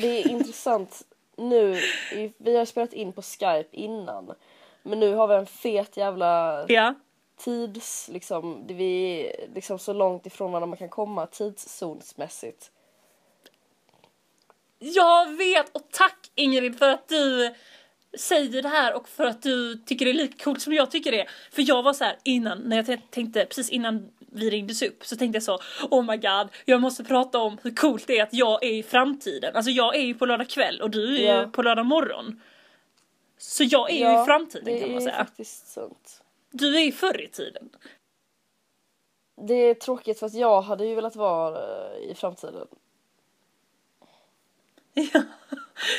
det är intressant nu, vi har spelat in på Skype innan. Men nu har vi en fet jävla Ja. tids, liksom, vi är liksom så långt ifrån varandra man kan komma tidszonsmässigt. Jag vet och tack Ingrid för att du säger det här och för att du tycker det är lika coolt som jag tycker det är. För jag var så här innan, när jag tänkte, precis innan vi ringdes upp så tänkte jag så Oh my god, jag måste prata om hur coolt det är att jag är i framtiden. Alltså jag är ju på lördag kväll och du är ju Ja. på lördag morgon. Så jag är ju Ja, i framtiden det kan man är säga. faktiskt sant. Du är ju förr i tiden. Det är tråkigt för att jag hade ju velat vara eh, i framtiden. Ja,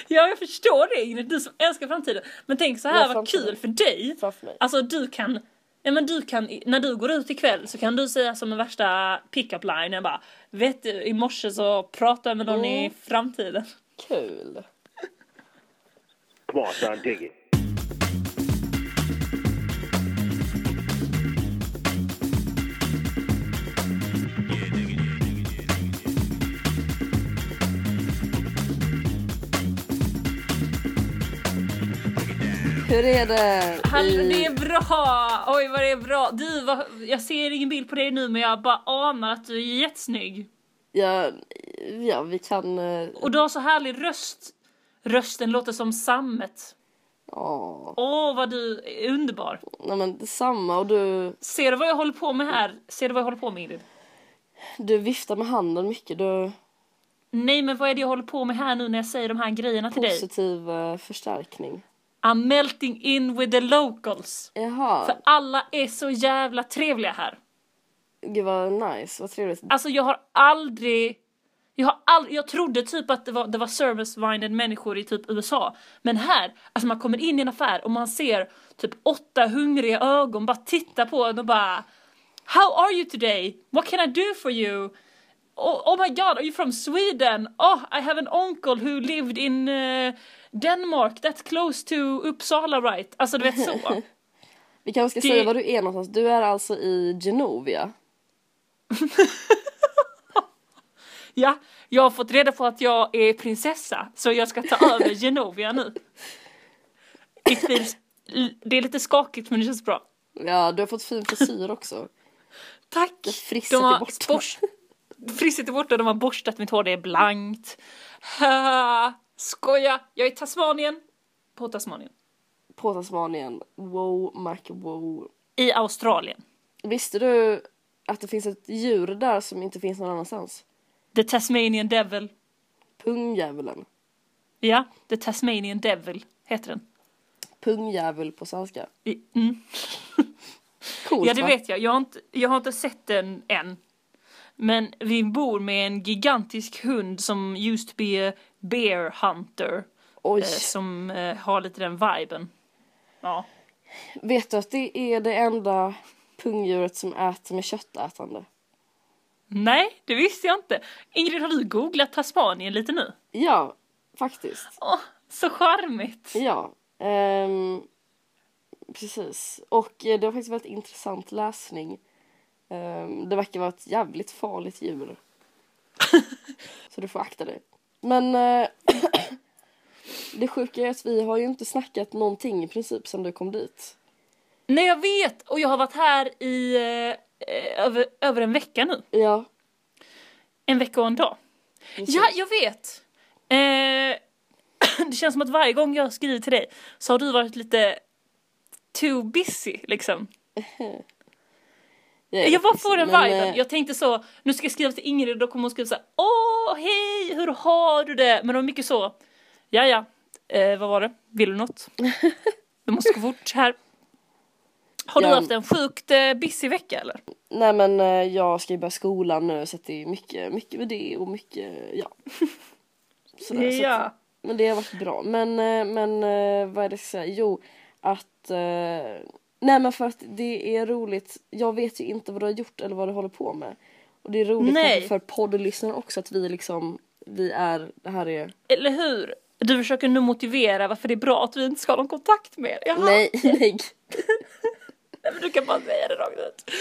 ja, jag förstår det Ingrid, du som älskar framtiden. Men tänk så här vad kul för dig. Alltså du kan, ja men du kan, när du går ut ikväll så kan du säga som en värsta pick-up line, jag bara Vet du, i morse så pratade jag med någon i Mm. framtiden. Kul. Come on, Hur är det? I- det är bra! Oj vad det är bra. Du, vad, jag ser ingen bild på dig nu men jag bara anar att du är jättesnygg. Ja, ja, vi kan... eh, Och du har så härlig röst. Rösten låter som sammet. Åh vad du är underbar. nej men detsamma och du, Ser du vad jag håller på med här? Ser du vad jag håller på med Ingrid? du viftar med handen mycket. Du Nej men vad är det jag håller på med här nu när jag säger de här grejerna till dig? positiv eh, förstärkning. I'm melting in with the locals. Jaha, För alla är så jävla trevliga här. gud vad nice, vad trevligt. Alltså jag har aldrig jag, har aldrig, jag trodde typ att det var, det var service-minded människor i typ USA. Men här, alltså man kommer in i en affär och man ser typ åtta hungriga ögon bara titta på en och bara How are you today? What can I do for you? Oh, oh my god, are you from Sweden? Oh, I have an uncle who lived in uh, Denmark, that's close to Uppsala right? Alltså du vet så. Vi kanske ska det- säga var du är någonstans. Du är alltså i Genovia. Ja, jag har fått reda på att jag är prinsessa så jag ska ta över Genovia nu. Feels, det är lite skakigt men det känns bra. Ja, du har fått fin frisyr också. Tack! frisset De har är borta. Frisset är borta, de har borstat mitt hår, det är blankt. Ha, skoja! Jag är i Tasmanien. På Tasmanien. På Tasmanien. Wow, Mac, wow. I Australien. Visste du att det finns ett djur där som inte finns någon annanstans? The Tasmanian Devil. Pungjävulen. Ja, The Tasmanian Devil heter den. Pungjävul på svenska. I- Mm. Coolt Ja det va? vet jag, jag har, inte, jag har inte sett den än. Men vi bor med en gigantisk hund som used to be a bear hunter. Oj. Eh, som eh, har lite den viben. Ja. Vet du att det är det enda pungdjuret som äter med köttätande? Nej, det visste jag inte. Ingrid, har du googlat Tasmanien lite nu? Ja, faktiskt. Åh, så charmigt! Ja. ehm, precis. Och eh, det var faktiskt väldigt intressant läsning. Ehm, det verkar vara ett jävligt farligt djur. Så du får akta dig. Men eh, det sjuka är att vi har ju inte snackat någonting i princip sedan du kom dit. Nej, jag vet! Och jag har varit här i eh, eh, över, över en vecka nu. Ja, En vecka och en dag. precis. Ja, jag vet! Eh, det känns som att varje gång jag skriver till dig så har du varit lite too busy liksom. Jag, Jag bara får den men, viben. eh, Jag tänkte så, nu ska jag skriva till Ingrid och då kommer hon skriva så här, Åh, hej, hur har du det? Men det var mycket så, ja ja, eh, vad var det? Vill du något? Du måste gå fort här. Har du Ja. haft en sjukt eh, busy vecka eller? Nej men eh, jag ska ju börja skolan nu så det är mycket, mycket med det och mycket, ja. Sådär, så att, men det har varit bra. Men, eh, men vad är det jag ska säga? Jo, att... eh, Nej men för att det är roligt. Jag vet ju inte vad du har gjort eller vad du håller på med. Och det är roligt Nej. för poddlyssnare också att vi liksom, vi är, det här är... Eller hur? Du försöker nu motivera varför det är bra att vi inte ska ha någon kontakt med er. Jaha. Nej, nej. men du kan bara säga det rakt ut.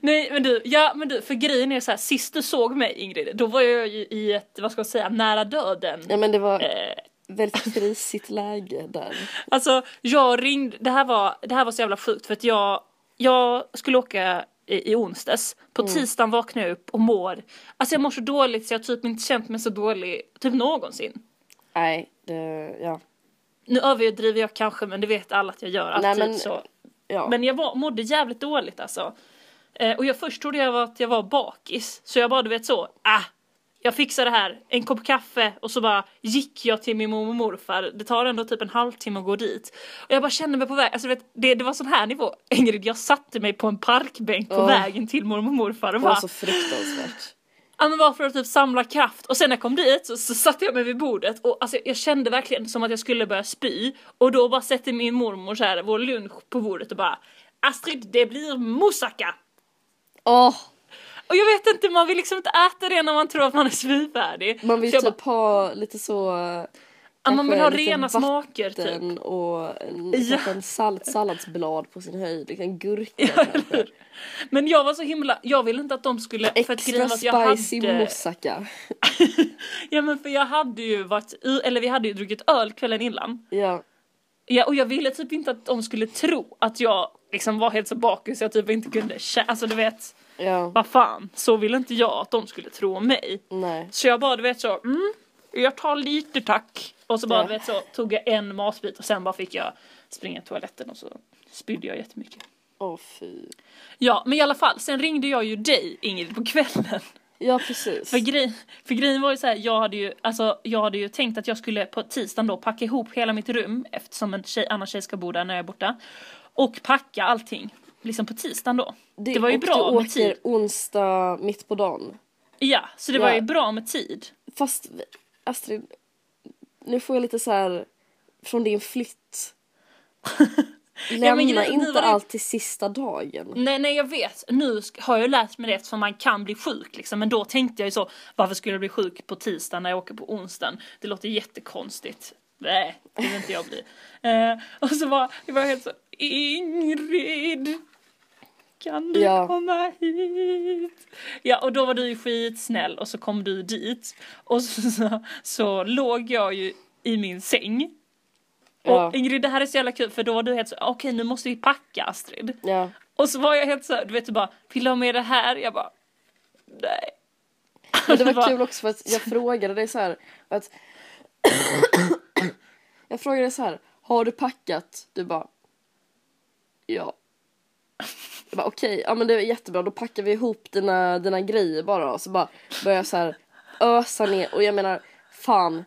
Nej men du, ja men du, för grejen är så här, sist du såg mig Ingrid, då var jag ju i ett, vad ska jag säga, nära döden. Ja men det var Eh, väldigt krisigt läge där. Alltså jag ringde, det här var, det här var så jävla sjukt för att jag, jag skulle åka i, i onsdags. På tisdagen vaknade jag upp och mår, alltså jag mår så dåligt så jag har typ inte känt mig så dålig typ någonsin. Nej, det, ja. Nu överdriver jag kanske men det vet alla att jag gör alltid Nej, men- så. ja. Men jag var, mådde jävligt dåligt alltså. Eh, och jag först trodde jag var att jag var bakis. Så jag bara du vet så, ah, jag fixar det här, en kopp kaffe och så bara gick jag till min mormor och morfar. Det tar ändå typ en halvtimme att gå dit. Och jag bara kände mig på väg, alltså vet, det, det var sån här nivå. Ingrid, jag satte mig på en parkbänk på Åh. vägen till mormor och morfar och Det var bara, så fruktansvärt. Ja men bara för att typ samla kraft och sen när jag kom dit så, så satte jag mig vid bordet och alltså jag kände verkligen som att jag skulle börja spy och då bara sätter min mormor så här vår lunch på bordet och bara Astrid det blir moussaka! Åh, Och jag vet inte, man vill liksom inte äta det när man tror att man är svinfärdig. man vill Så typ ha lite så... Ja, man vill ha rena smaker typ. och en, Ja. kanske en salt, salladsblad på sin höjd, liksom gurka Ja? Men jag var så himla, jag ville inte att de skulle, för att grejen Extra att jag spicy hade, moussaka. ja men för jag hade ju varit, eller vi hade ju druckit öl kvällen innan. Ja, Ja och jag ville typ inte att de skulle tro att jag liksom var helt så bakis så jag typ inte kunde alltså du vet, ja, vad fan, så ville inte jag att de skulle tro om mig. nej. Så jag bara du vet så, mm, jag tar lite tack. Och så bara Ja. du vet så tog jag en matbit och sen bara fick jag springa till toaletten och så spydde jag jättemycket. Åh fy. Ja men i alla fall, sen ringde jag ju dig Ingrid på kvällen. Ja precis. För, grej, för grejen var ju så här, jag hade ju, alltså, jag hade ju tänkt att jag skulle på tisdagen då packa ihop hela mitt rum eftersom en tjej, annan tjej ska bo där när jag är borta. Och packa allting, liksom på tisdagen då. Det, var ju bra du med åker tid. onsdag mitt på dagen. Ja, så det var Ja. ju bra med tid. Fast Astrid, nu får jag lite så här från din flytt. Lämna grejen- nu inte var det- allt till sista dagen. Nej, nej jag vet. Nu har jag lärt mig det eftersom man kan bli sjuk liksom. Men då tänkte jag ju så, varför skulle jag bli sjuk på tisdag när jag åker på onsdagen? Det låter jättekonstigt. Nej, det vill inte jag bli. Eh, och så var jag var helt så, Ingrid! Kan du Ja. komma hit? Ja, och då var du ju skitsnäll och så kom du dit. Och så, så, så låg jag ju i min säng. Ja. Och Ingrid, det här är så jävla kul för då var du helt så, okej nu måste vi packa Astrid. Ja. Och så var jag helt så du vet du bara, vill du ha med det här? Jag bara, nej. Men det var kul också för att jag frågade dig så här. Att jag frågade dig så här. Har du packat? Du bara. Ja. Jag bara okej, ja men det är jättebra. Då packar vi ihop dina, dina grejer bara. Och så bara börjar jag så här ösa ner. Och jag menar, fan.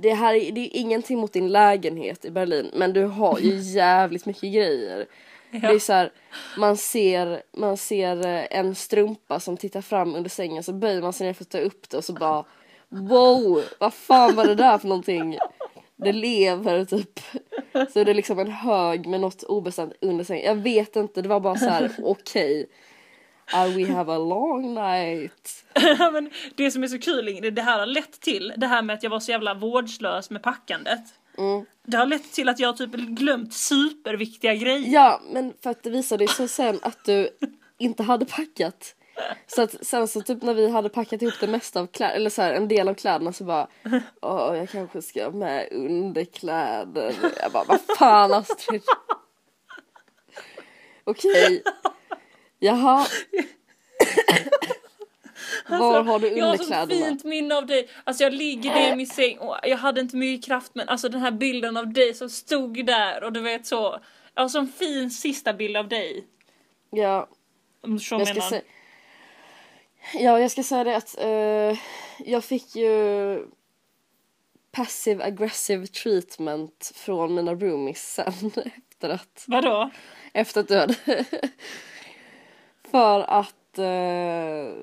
Det här är, det är ingenting mot din lägenhet i Berlin. Men du har ju jävligt mycket grejer. Det är så här, man ser, man ser eh, en strumpa som tittar fram under sängen så böjer man sig ner för att ta upp det och så bara Wow, vad fan var det där för någonting? Det lever typ. Så det är liksom en hög med något obestämt under sängen. Jag vet inte, det var bara så här okej. Uh, we have a long night. men det som är så kul Ingrid, det här har lett till, det här med att jag var så jävla vårdslös med packandet. Mm. Det har lett till att jag typ glömt superviktiga grejer. Ja, men för att det visade sig sen att du inte hade packat. Så att sen så typ när vi hade packat ihop det mesta av kläder, eller så här, en del av kläderna så bara Åh, jag kanske ska ha med underkläder. Jag bara, vad fan Astrid? Okej. Jaha. Var har du Jag har så underkläderna? fint minne av dig. Alltså jag ligger ner i min säng och jag hade inte mycket kraft men alltså den här bilden av dig som stod där och du vet så. Jag har så en fin sista bild av dig. Ja, Om du förstår jag ska säga Ja, jag ska säga det att eh, jag fick ju passive aggressive treatment från mina roomies sen efter att Vadå? efter att du hade för att eh,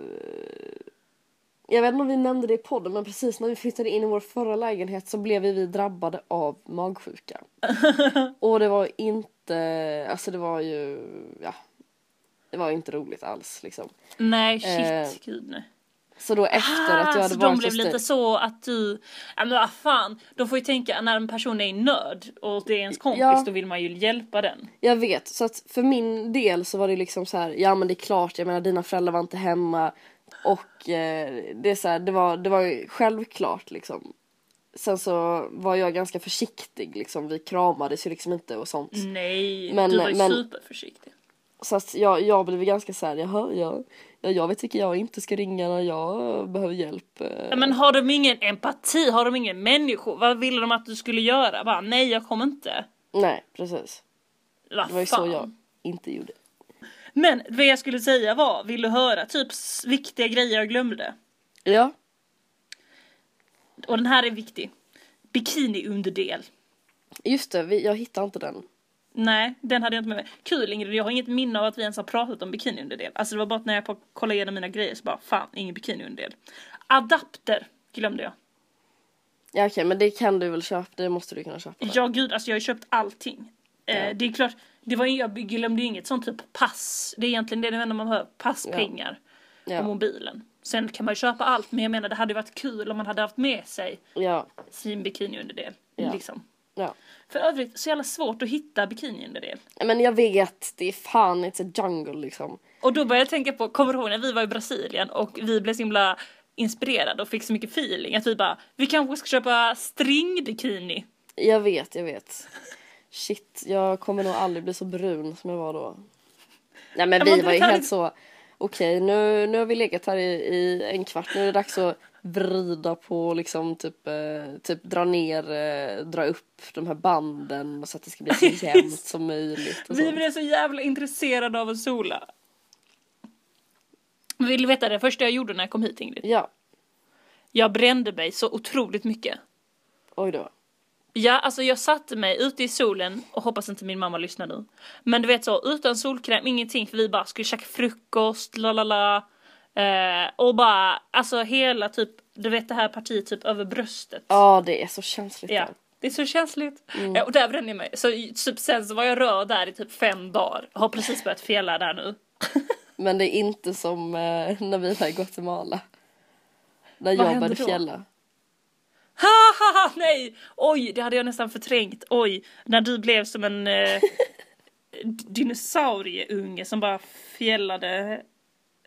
jag vet inte om vi nämnde det i podden men precis när vi flyttade in i vår förra lägenhet så blev vi drabbade av magsjuka. Och det var inte, alltså det var ju, ja. Det var inte roligt alls liksom. Nej shit, Eh. gud nej. Så då efter att jag hade så varit de blev lite så att du, ja men vad fan, de får ju tänka när en person är nörd och det är ens kompis Ja. då vill man ju hjälpa den. Jag vet, så att för min del så var det liksom så här, ja men det är klart, jag menar dina föräldrar var inte hemma och eh, det är så här, det var, det var ju självklart liksom. Sen så var jag ganska försiktig liksom, vi kramades ju liksom inte och sånt. Nej, Men- du var ju men- superförsiktig. Så att jag, jag blev ganska såhär, jaha, ja, ja, jag vet vilka jag inte ska ringa när jag behöver hjälp. Ja, men har de ingen empati, har de ingen människor? Vad ville de att du skulle göra? Bara, nej jag kommer inte. Nej, precis. Vad Det var ju så jag inte gjorde. Men det jag skulle säga var, vill du höra typ viktiga grejer jag glömde? Ja, Och den här är viktig. Bikiniunderdel. just det, vi, jag hittade inte den. Nej, den hade jag inte med mig. Kul Ingrid, jag har inget minne av att vi ens har pratat om bikiniunderdel. Alltså det var bara att när jag kollade igenom mina grejer så bara, fan, ingen bikiniunderdel. Adapter glömde jag. Ja okej, men det kan du väl köpa, det måste du kunna köpa. Ja gud, alltså jag har ju köpt allting. Ja. Eh, det är klart, det var, jag glömde ju inget sånt typ pass. Det är egentligen det enda man hör, passpengar och Ja, mobilen. Sen kan man ju köpa allt, men jag menar det hade varit kul om man hade haft med sig ja, sin bikiniunderdel. Ja. Liksom. Ja. För övrigt så jävla svårt att hitta bikiniunderdel. Men jag vet, det är fan it's a jungle liksom. Och då började jag tänka på, kommer du ihåg när vi var i Brasilien och vi blev så himla inspirerade och fick så mycket feeling att vi bara, vi kanske ska köpa stringbikini. Jag vet, jag vet. Shit, jag kommer nog aldrig bli så brun som jag var då. Nej men vi var ju det helt så, okej nu, nu har vi legat här i, i en kvart, nu är det dags att vrida på liksom typ, eh, typ dra ner, eh, dra upp de här banden så att det ska bli så jämnt som möjligt. Vi blev så jävla intresserade av att sola. Vill du veta det första jag gjorde när jag kom hit Ingrid? Ja, Jag brände mig så otroligt mycket. oj då. Ja, alltså jag satte mig ute i solen och hoppas inte min mamma lyssnar nu. Men du vet så, utan solkräm, ingenting för vi bara skulle käka frukost, la la la. Eh, och bara, alltså hela typ, du vet det här partiet typ över bröstet. Ja det är så känsligt Ja, där. det är så känsligt. Ja, och där brände jag mig. Så typ, sen så var jag röd där i typ fem dagar. Har precis börjat fjälla där nu. Men det är inte som eh, när vi var i Guatemala. När jag började fjälla. Ha, ha, ha, nej! Oj, det hade jag nästan förträngt. Oj, när du blev som en eh, dinosaurieunge som bara fjällade.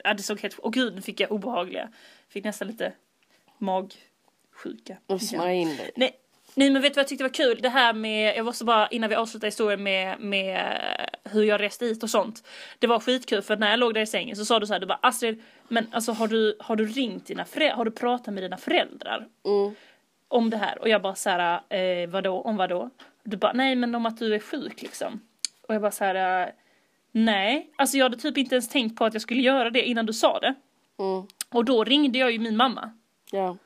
Ja, det såg helt... Åh gud, nu fick jag obehagliga. Fick nästan lite magsjuka. Och smörja in dig. Nej, nej men vet du vad jag tyckte var kul? Det här med, jag måste bara innan vi avslutar historien med, med hur jag reste hit och sånt. Det var skitkul för när jag låg där i sängen så sa du så här, du bara Astrid, men alltså har du, har du ringt dina föräldrar, har du pratat med dina föräldrar? Mm. Om det här? Och jag bara så här, eh, vadå, om vadå? Du bara, nej men om att du är sjuk liksom. Och jag bara så här, eh, nej. Alltså jag hade typ inte ens tänkt på att jag skulle göra det innan du sa det. Mm. Och då ringde jag ju min mamma. Ja.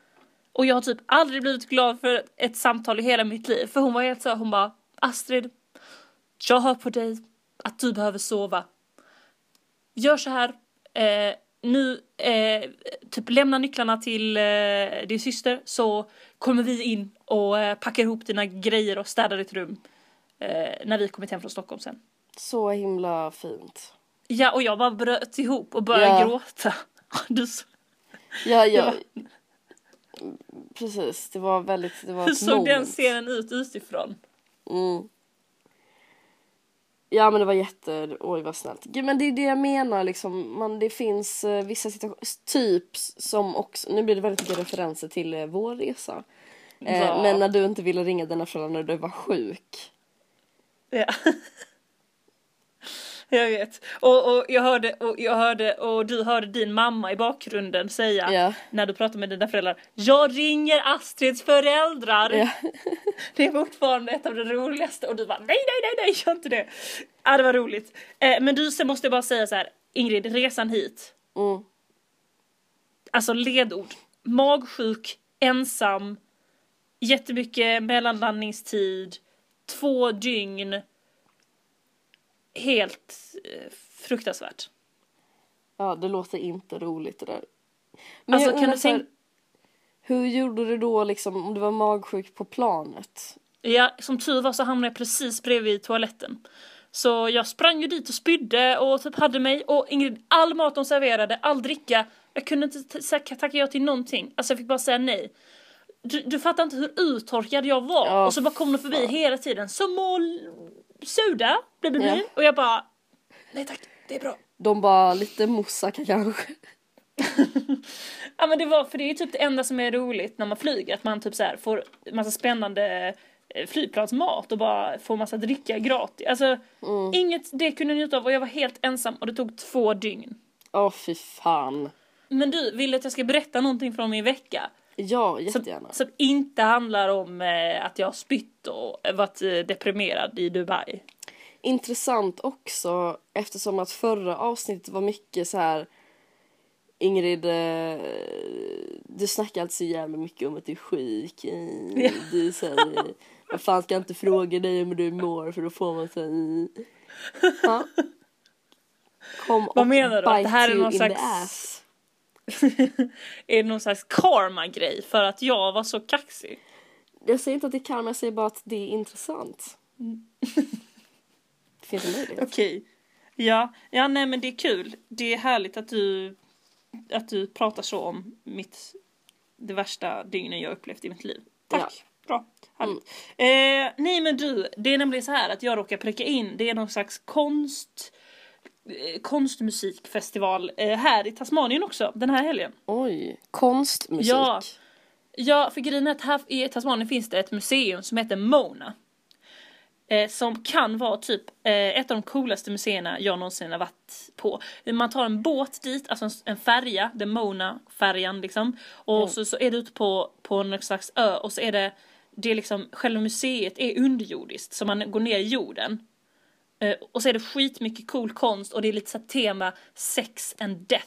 Och jag har typ aldrig blivit glad för ett samtal i hela mitt liv. För hon var helt så, hon bara Astrid, jag hör på dig att du behöver sova. Gör så här, eh, nu eh, typ lämna nycklarna till eh, din syster så kommer vi in och eh, packar ihop dina grejer och städar ditt rum. Eh, när vi kommit hem från Stockholm sen. Så himla fint. Ja och jag bara bröt ihop och började Ja. gråta. Du, så- Ja, ja. var- Precis, det var väldigt, det var hur såg den moment. scenen ut utifrån? Mm. Ja men det var jätte, oj vad snällt. Gud, Men det är det jag menar liksom, man, det finns eh, vissa situationer, typ som också, nu blir det väldigt mycket referenser till eh, vår resa. Eh, Ja. Men när du inte ville ringa dina föräldrar när du var sjuk. Ja. Jag vet. Och, och, jag hörde, och jag hörde och du hörde din mamma i bakgrunden säga Ja. när du pratade med dina föräldrar. Jag ringer Astrids föräldrar. Ja. Det är fortfarande ett av det roligaste och du bara nej nej nej nej gör inte det. Ja det var roligt. Eh, men du sen måste jag bara säga så här Ingrid resan hit. Mm. Alltså ledord. Magsjuk, ensam, jättemycket mellanlandningstid, två dygn. Helt eh, fruktansvärt. Ja det låter inte roligt det där. Men Alltså, jag kan du så här, tänk- Hur gjorde du då liksom om du var magsjuk på planet? Ja, som tur var så hamnade jag precis bredvid toaletten. Så jag sprang ju dit och spydde och typ hade mig och Ingrid, all mat de serverade, all dricka Jag kunde inte tacka ja till någonting. Alltså jag fick bara säga nej. Du, du fattar inte hur uttorkad jag var. Ja, och så bara kom de förbi hela tiden. Som mål soda, bla bla bla. Ja. Och jag bara, nej tack, det är bra. De bara lite moussaka kanske. Ja men det var, för det är typ det enda som är roligt när man flyger. Att man typ så här får massa spännande eh, flygplansmat och bara får massa dricka gratis. Alltså inget det kunde jag njuta av och jag var helt ensam och det tog två dygn. Åh fy fan. Men du, vill du att jag ska berätta någonting från min vecka? Ja, Som, jättegärna. som inte handlar om eh, att jag har spytt och varit eh, deprimerad i Dubai. Intressant också eftersom att förra avsnittet var mycket så här Ingrid, eh, du snackar alltid så jävla mycket om att du är sjuk. Ja. Du säger, vad fan ska jag inte fråga dig om du mår för då får man så här, ja. Kom Vad menar du? Att det här är någon slags-. är det någon slags karma-grej för att jag var så kaxig? Jag säger inte att det kan, men jag säger bara att det är intressant. Mm. det finns en möjlighet. Okej. Ja, ja nej men det är kul. Det är härligt att du, att du pratar så om mitt, det värsta dygnen jag upplevt i mitt liv. Tack. Bra. Härligt. Eh, nej men du, det är nämligen så här att jag råkar pricka in, det är någon slags konst, konstmusikfestival eh, här i Tasmanien också den här helgen. Oj, konstmusik. Ja. Ja, för grejen är att här i Tasmanien finns det ett museum som heter Mona. Eh, som kan vara typ eh, ett av de coolaste museerna jag någonsin har varit på. Man tar en båt dit, alltså en, färja, den Mona-färjan liksom. Och så, så är du ute på, på någon slags ö och så är det, det är liksom, själva museet är underjordiskt så man går ner i jorden. Eh, och så är det skitmycket cool konst och det är lite så tema sex and death.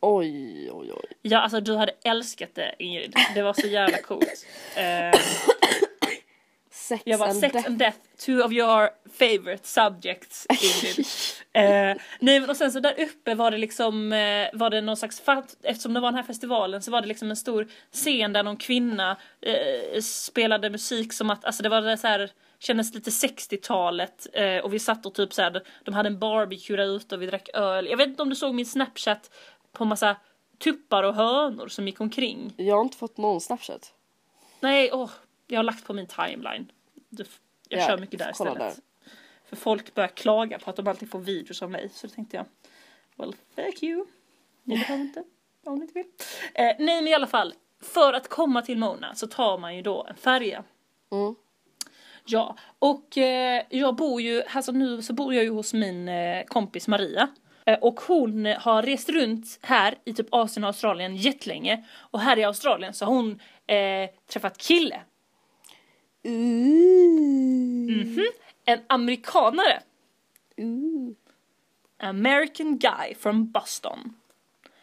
Oj, oj, oj. Ja, alltså du hade älskat det Ingrid. Det var så jävla coolt. Eh, Sex jag var and sex death. and death, two of your favorite subjects Ingrid. eh, nej men och sen så där uppe var det liksom, eh, var det någon slags, eftersom det var den här festivalen så var det liksom en stor scen där någon kvinna spelade musik som att, alltså det var det så här kändes lite 60-talet eh, och vi satt och typ så här, de hade en barbecue där ute och vi drack öl. Jag vet inte om du såg min snapchat på massa tuppar och hönor som gick omkring. Jag har inte fått någon snapchat. Nej, åh, jag har lagt på min timeline. Du, jag Ja, kör mycket där istället. där. För folk börjar klaga på att de alltid får videos av mig. Så då tänkte jag, well fuck you. Ni behöver inte, om ni inte vill. Eh, nej men i alla fall, för att komma till Mona så tar man ju då en färja. Mm. Ja, och eh, jag bor ju, alltså nu så bor jag ju hos min eh, kompis Maria. Eh, och hon har rest runt här i typ Asien och Australien jättelänge. Och här i Australien så har hon eh, träffat kille. Ooh. En amerikanare. Ooh. American guy from Boston.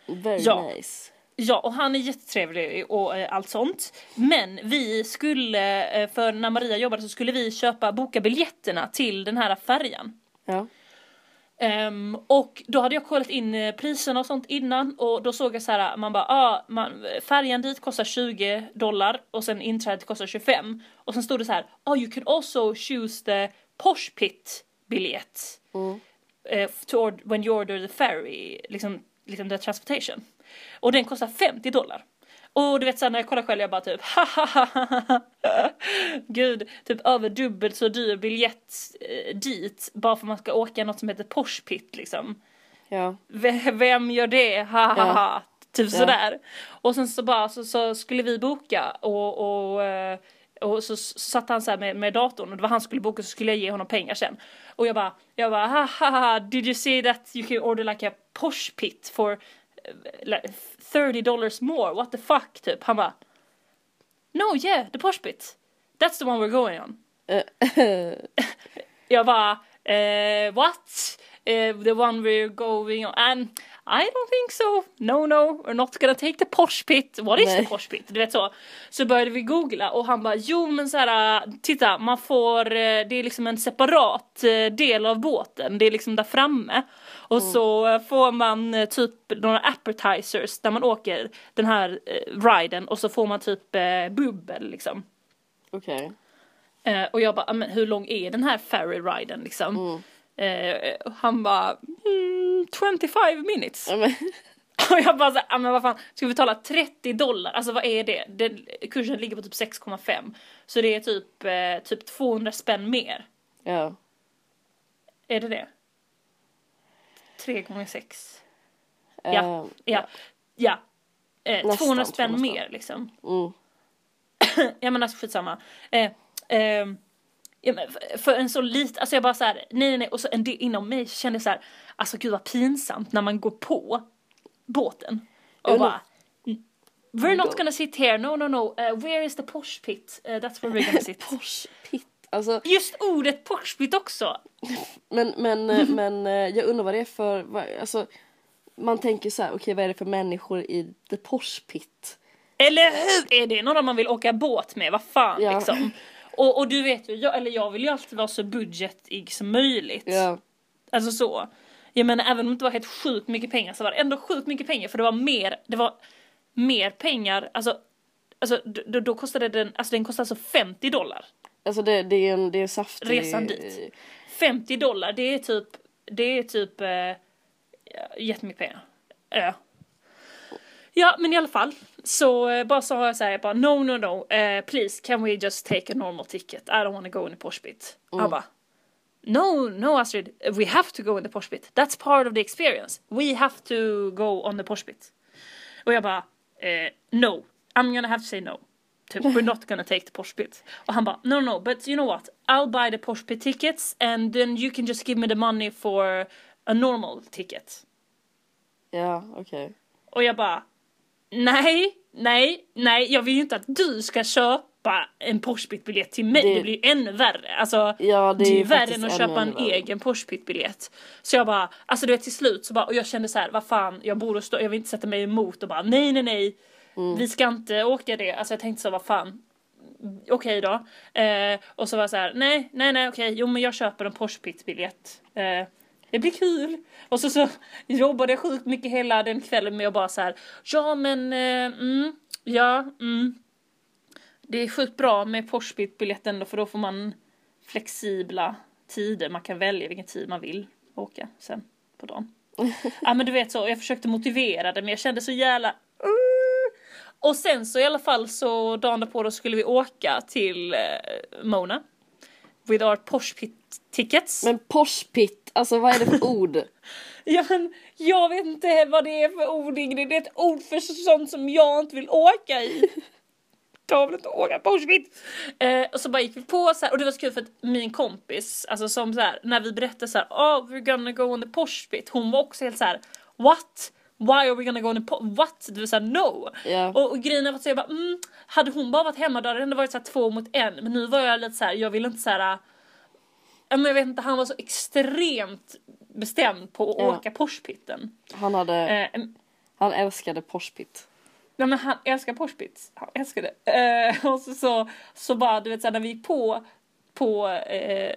Very Ja. nice. Ja, och han är jättetrevlig och eh, allt sånt. Men vi skulle, eh, för när Maria jobbade så skulle vi köpa, boka biljetterna till den här färjan. Ja. Ehm, och då hade jag kollat in eh, priserna och sånt innan och då såg jag så här, man bara, ah, man, färjan dit kostar 20 dollar och sen inträdet kostar 25. Och sen stod det så här, oh you can also choose the posh pit biljett. Mm. to ord- when you order the ferry, liksom, liksom the transportation. Och den kostar 50 dollar. Och du vet såhär när jag kollar själv jag bara typ Gud, typ över dubbelt så dyr biljett eh, dit bara för att man ska åka något som heter Posh Pit liksom. Ja. Vem gör det? Ha ha ha. Typ Ja. sådär. Och sen så bara så, så skulle vi boka och, och, eh, och så, satt han så här med, med datorn och det var han som skulle boka så skulle jag ge honom pengar sen. Och jag bara, jag bara ha ha ha did you see that you can order like a posh pit for eh, like 30 dollars more, what the fuck typ. Han bara No yeah, the posh pit. That's the one we're going on. Jag bara, eh, what? Eh, the one we're going on? And I don't think so. No, no, we're not gonna take the posh pit. What is Nej. the posh pit? Du vet så. Så började vi googla och han bara, jo men så här, titta, man får, eh, det är liksom en separat eh, del av båten. Det är liksom där framme. Och så eh, får man typ några appetizers när man åker den här eh, riden och så får man typ eh, bubbel liksom. Okej. Eh, och jag bara, "Ah, men hur lång är den här ferry riden liksom? Mm. Eh, han bara, mm, 25 minutes. Och jag bara såhär, ah, men vad fan, ska vi betala 30 dollar? Alltså vad är det? Den, kursen ligger på typ 6,5. Så det är typ, eh, typ 200 spänn mer. Ja. Är det det? 3 gånger 6. Eh, Ja, ja, ja. Eh, Nästan 200 spänn 200 spänn. mer liksom. Mm. ja men alltså skitsamma. Eh, eh, för, en så liten, alltså jag bara såhär, nej nej nej, och så en del inom mig kände jag såhär, alltså gud vad pinsamt när man går på båten. Och bara, we're not Go. gonna sit here, no no no, uh, where is the posh pit? Uh, that's where we're gonna sit. Porsche pit. Alltså, Just ordet posh pit också. men, men, eh, men eh, jag undrar vad det är för, alltså, man tänker så här, okej vad är det för människor i the Porsche pit? Eller hur? Är det några man vill åka båt med? Vad fan Ja. liksom. Och, och du vet ju, jag, eller jag vill ju alltid vara så budgetig som möjligt. Ja, Alltså så. Jag menar även om det inte var helt sjukt mycket pengar så var det ändå sjukt mycket pengar för det var mer, det var mer pengar, alltså, alltså då, då kostade den, alltså den kostade alltså 50 dollar. alltså det, det är en, det är saftig... Resan dit. 50 dollar, det är typ, det är typ eh, jättemycket pengar. Ja. Ja men i alla fall så eh, bara jag såhär, jag bara no no no, eh, please can we just take a normal ticket? I don't wanna go in the posh pit. Han bara No, no Astrid, we have to go in the posh pit. That's part of the experience. We have to go on the posh pit. Och jag bara, eh, no, I'm gonna have to say no. Typ, we're not gonna take the posh pit. Och han bara, no no, but you know what? I'll buy the posh tickets and then you can just give me the money for a normal ticket. Ja, okej. Och jag bara, nej, nej, nej, jag vill ju inte att du ska köpa en Porschpit-biljett till mig. Det, Det- blir ju ännu värre. Alltså, Ja, det är ju värre än att köpa en värre. egen Porschpit-biljett. Så jag bara, alltså du vet till slut så bara, och jag kände så här, vad fan, jag borde stå, jag vill inte sätta mig emot och bara, nej, nej, nej, Mm. vi ska inte åka det. Alltså jag tänkte så, vad fan, okej då. Eh, och så var jag så här, nej, nej, nej, okej, jo men jag köper en Porschpit-biljett. Eh, det blir kul. Och så, så jobbade jag sjukt mycket hela den kvällen med att bara så här, ja men, eh, mm, ja, mm. Det är sjukt bra med Porschpit-biljetten då för då får man flexibla tider. Man kan välja vilken tid man vill åka sen på dagen. ja men du vet så, jag försökte motivera det men jag kände så jävla. Och sen så i alla fall så dagen på då skulle vi åka till eh, Mona. With our Porschpit tickets. Men Porsche pit, alltså vad är det för ord? Ja men jag vet inte vad det är för ord Ingrid. Det är ett ord för sånt som jag inte vill åka i. Jag vill inte åka på Auschwitz. Eh, och så bara gick vi på så här, och det var så kul för att min kompis, alltså som så här, när vi berättade så här, oh we're gonna go on the Porsche pit. Hon var också helt så här, what? Why are we gonna go on the po- what? Var såhär no. Ja. Och, och grejen var att jag bara, mm, hade hon bara varit hemma då hade det ändå varit så här två mot en. Men nu var jag lite så här, jag ville inte så här. Ja, men jag vet inte, han var så extremt bestämd på att Ja. åka Porschpitten. Han hade, Eh, han älskade Porsche pit. Ja men han älskar Porschpits. Han älskar det. Eh, och så, så, så bara du vet såhär när vi gick på, på eh,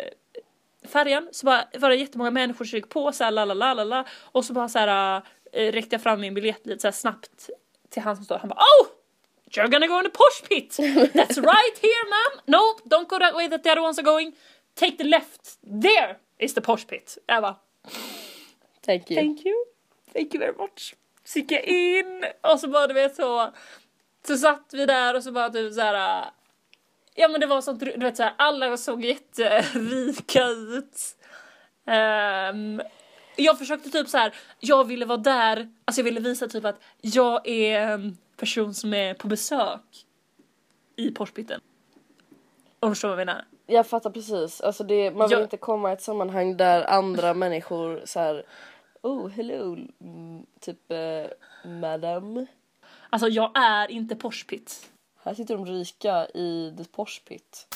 färjan så bara var det jättemånga människor som gick på såhär la la la la la och så bara såhär eh, räckte jag fram min biljett lite såhär snabbt till han som står han bara oh! You're gonna go in the Porsche pit! That's right here ma'am! No, don't go that way that the other ones are going! Take the left! There is the Porsche pit! Jag bara Thank you. Thank you. Thank you very much. Så gick jag in och så bara du vet så. Så satt vi där och så bara typ så här. äh, Ja men det var sånt, du vet så här, alla såg jätterika ut. Ehm, jag försökte typ så här, jag ville vara där, alltså jag ville visa typ att jag är en person som är på besök i Porschpitten. Om du förstår vad jag menar? Jag fattar precis. Alltså det, man vill Jag- inte komma i ett sammanhang där andra människor så här. Oh, hello, mm, typ eh, madam. Alltså jag är inte Porschpitt. Här sitter de rika i the Porsche pit.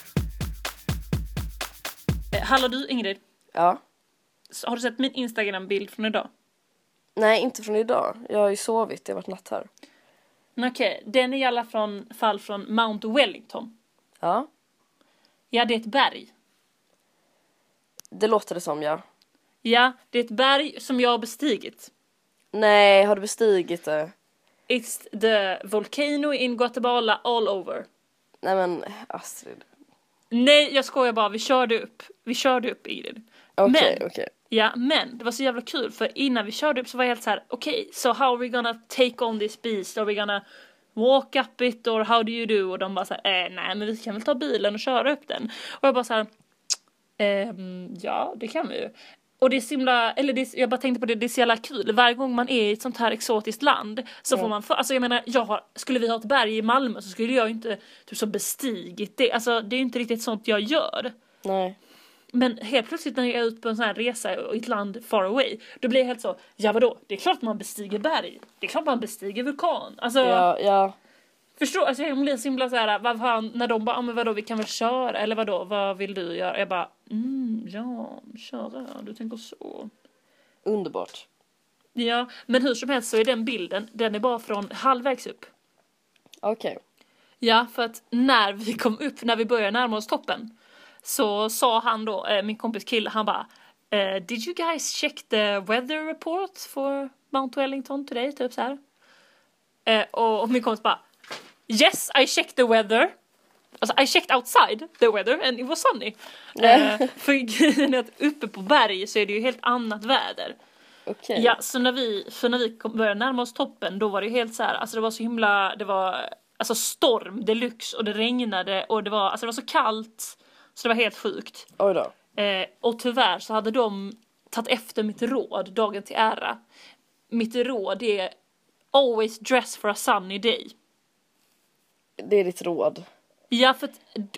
Eh, hallå du Ingrid, Ja. Har du sett min Instagram-bild från idag? Nej, inte från idag. Jag har ju sovit, det har varit natt här. Okej, den är i alla från, fall från Mount Wellington. Ja, Ja, det är ett berg. det låter det som ja. Ja, det är ett berg som jag har bestigit. Nej, har du bestigit det? It's the volcano in Guatemala all over. Nej men Astrid. Nej jag skojar bara, vi körde upp. Vi körde upp Ingrid. Okej, Men- okej. Ja, men det var så jävla kul för innan vi körde upp så var jag helt så här: okej, so how are we gonna take on this beast? Are we gonna walk up it or how do you do? Och de bara så här, eh, nej men vi kan väl ta bilen och köra upp den. Och jag bara så här, ehm, ja det kan vi ju. Och det är så himla, eller det jag bara tänkte på det, det är så jävla kul. Varje gång man är i ett sånt här exotiskt land så får man, för, alltså jag menar, jag har, skulle vi ha ett berg i Malmö så skulle jag ju inte typ så bestigit det. Alltså det är ju inte riktigt sånt jag gör. Nej. Men helt plötsligt när jag är ute på en sån här resa i ett land far away, då blir jag helt så, ja vadå, det är klart man bestiger berg, det är klart man bestiger vulkan. Alltså, Ja, ja. förstå, alltså jag blir så himla såhär, vad fan, när de bara, ah, men vadå vi kan väl köra, eller vadå, vad vill du göra? Jag bara, mm, ja, köra, du tänker så. Underbart. Ja, men hur som helst så är den bilden, den är bara från halvvägs upp. Okej. Ja, för att när vi kom upp, när vi började närma oss toppen, så sa han då, eh, min kompis kille, han bara eh, Did you guys check the weather report for Mount Wellington today? Typ så här. Eh, och, min kompis bara Yes, I checked the weather. Alltså I checked outside the weather and it was sunny. Eh, för grejen är att uppe på berg så är det ju helt annat väder. Okej. Ja, så när vi, för när vi kom, började närma oss toppen då var det ju helt så här, alltså det var så himla, det var alltså storm deluxe och det regnade och det var, alltså det var så kallt så det var helt sjukt. Oj då. Eh, och tyvärr så hade de tagit efter mitt råd, dagen till ära. Mitt råd är always dress for a sunny day. Det är ditt råd. Ja, för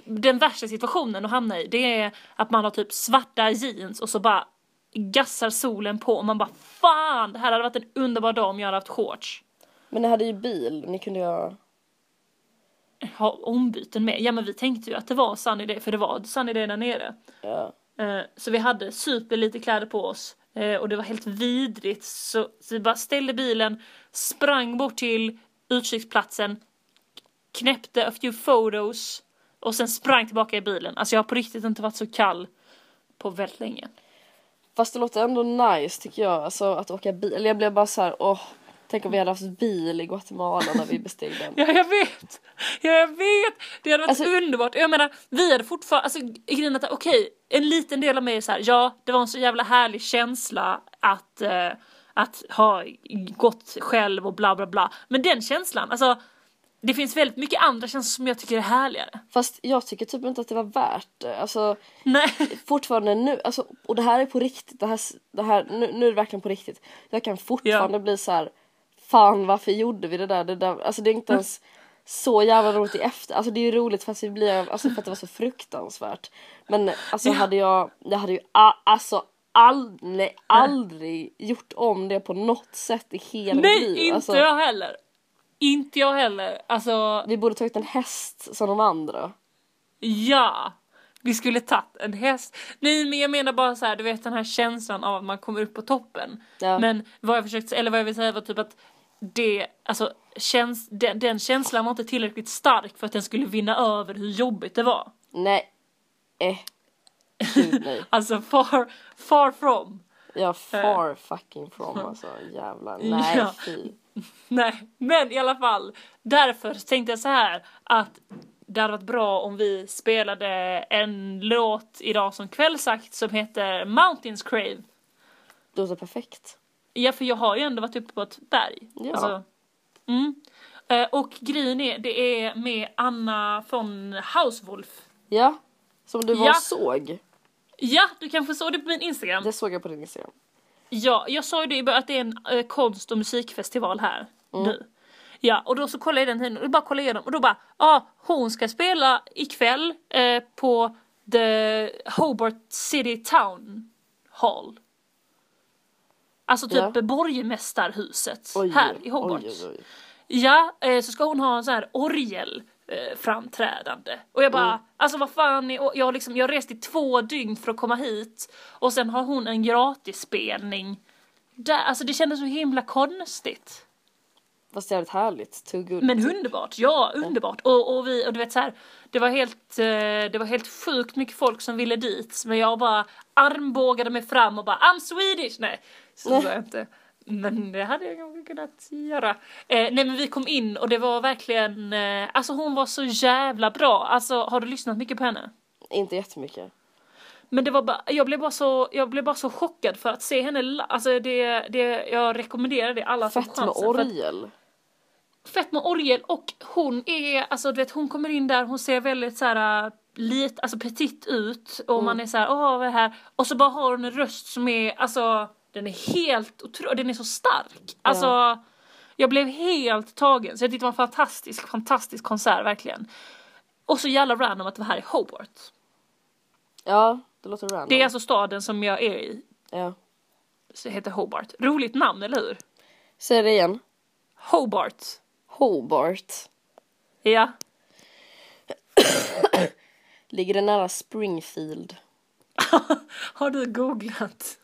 den värsta situationen att hamna i det är att man har typ svarta jeans och så bara gassar solen på och man bara fan, det här hade varit en underbar dag om jag hade haft shorts. Men ni hade ju bil, ni kunde ju... ha ombyten med. Ja men vi tänkte ju att det var sunny day för det var sunny day där nere. Ja. Eh, Så vi hade super lite kläder på oss eh, och det var helt vidrigt så, så vi bara ställde bilen, sprang bort till utkiksplatsen, knäppte a few photos och sen sprang tillbaka i bilen. Alltså jag har på riktigt inte varit så kall på väldigt länge. Fast det låter ändå nice tycker jag, alltså att åka bil. Eller jag blev bara så här, åh. Tänk om vi hade haft bil i Guatemala när vi besteg den. Ja, jag vet! Ja, jag vet! Det hade varit Alltså- underbart. Jag menar, vi hade fortfarande, alltså grejen att okej, en liten del av mig är så här, ja, det var en så jävla härlig känsla att, eh, att ha gått själv och bla bla bla. Men den känslan, alltså, det finns väldigt mycket andra känslor som jag tycker är härligare. Fast jag tycker typ inte att det var värt det. Alltså Nej. fortfarande nu, alltså, och det här är på riktigt, det här, det här, nu, nu är det verkligen på riktigt. Jag kan fortfarande bli så här. Fan varför gjorde vi det där? Det där alltså det är inte ens så jävla roligt i efter, alltså det är ju roligt fast det blir, alltså för att det var så fruktansvärt. Men alltså Ja. hade jag, jag hade ju alltså all, nej, aldrig gjort om det på något sätt i hela mitt Nej, liv. inte Alltså, jag heller. Inte jag heller. Alltså, vi borde tagit en häst som de andra. Ja, vi skulle tagit en häst. Nej men jag menar bara så här, du vet den här känslan av att man kommer upp på toppen. Ja. Men vad jag försökte, eller vad jag vill säga var typ att det, alltså käns, den, den känslan var inte tillräckligt stark för att den skulle vinna över hur jobbigt det var. Nej. Eh. Gud nej. Alltså far, far from. Ja, far fucking from alltså. Jävlar. Nej, Ja. fy. Nej, men i alla fall. Därför tänkte jag så här att det hade varit bra om vi spelade en låt idag som kvällsakt som heter Mountains Crave. Det låter perfekt. Ja, för jag har ju ändå varit uppe på ett berg. Ja. Alltså, mm. Eh, Och grejen är, det är med Anna von Hauswolf. Ja. Som du var Ja. såg. Ja, du kanske såg det på min Instagram. Det såg jag på din Instagram. Ja, jag sa ju det i början att det är en eh, konst och musikfestival här Mm. nu. Ja, och då så kollade jag den tiden och bara kollade igenom och då bara, ja, ah, hon ska spela ikväll eh, på The Hobart City Town Hall. Alltså typ Ja. borgmästarhuset Oj, här i Hobart. Oj, oj. Ja, eh, så ska hon ha en sån här orgel eh, framträdande. Och jag bara, Mm. alltså vad fan, är, och jag, har liksom, jag rest i två dygn för att komma hit och sen har hon en gratisspelning. Där, alltså det kändes så himla konstigt. Fast jävligt härligt. Too good. Men underbart, ja underbart. Och, och vi, och du vet så här, det var helt, eh, det var helt sjukt mycket folk som ville dit. Men jag bara armbågade mig fram och bara I'm Swedish! Nej, så sa jag inte. Men det hade jag kanske kunnat göra. Eh, nej men vi kom in och det var verkligen, eh, alltså hon var så jävla bra. Alltså har du lyssnat mycket på henne? Inte jättemycket. Men det var bara, jag blev bara så, jag blev bara så chockad för att se henne, alltså det, det, jag rekommenderar det alla som Fett med chansen, för att- orgel. Fett med orgel och hon är, alltså du vet hon kommer in där, hon ser väldigt så här lit, alltså petit ut och man är så här, åh vad är det här? Och så bara har hon en röst som är, alltså den är helt otrolig, den är så stark. Alltså jag blev helt tagen, så jag tyckte det var en fantastisk, fantastisk konsert verkligen. Och så jävla random att det här är Hobart. Ja, det låter random. Det är alltså staden som jag är i, Ja. så heter Hobart. Roligt namn, eller hur? Säg det igen. Hobart. Hobart. Ja. Ligger det nära Springfield? Har du googlat?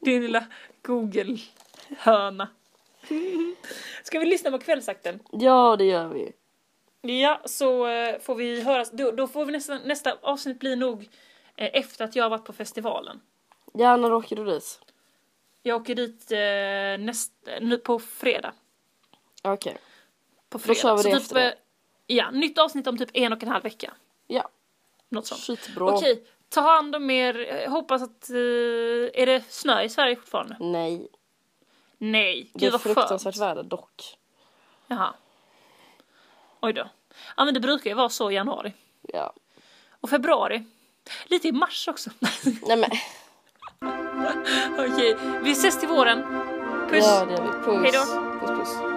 Din lilla Google-höna. Ska vi lyssna på kvällsakten? Ja, det gör vi. Ja, så eh, får vi höra. Då, då får vi nästa, nästa avsnitt bli nog eh, efter att jag har varit på festivalen. Ja, när åker du dit? Jag åker dit eh, näst, nu på fredag. Okej. På Då fredag. kör vi Så det typ, efter det. eh, Ja, nytt avsnitt om typ en och en halv vecka. Ja, Något sånt. skitbra. Okej, ta hand om er. Jag hoppas att... Eh, är det snö i Sverige fortfarande? Nej, Nej, det gud är vad fruktansvärt skönt. väder dock. Jaha. Oj då. Ja men det brukar ju vara så i januari. Ja. Och februari. Lite i mars också. Nej men, Okej, vi ses till våren. Puss! ja det gör vi. Puss. Hej då. Puss puss.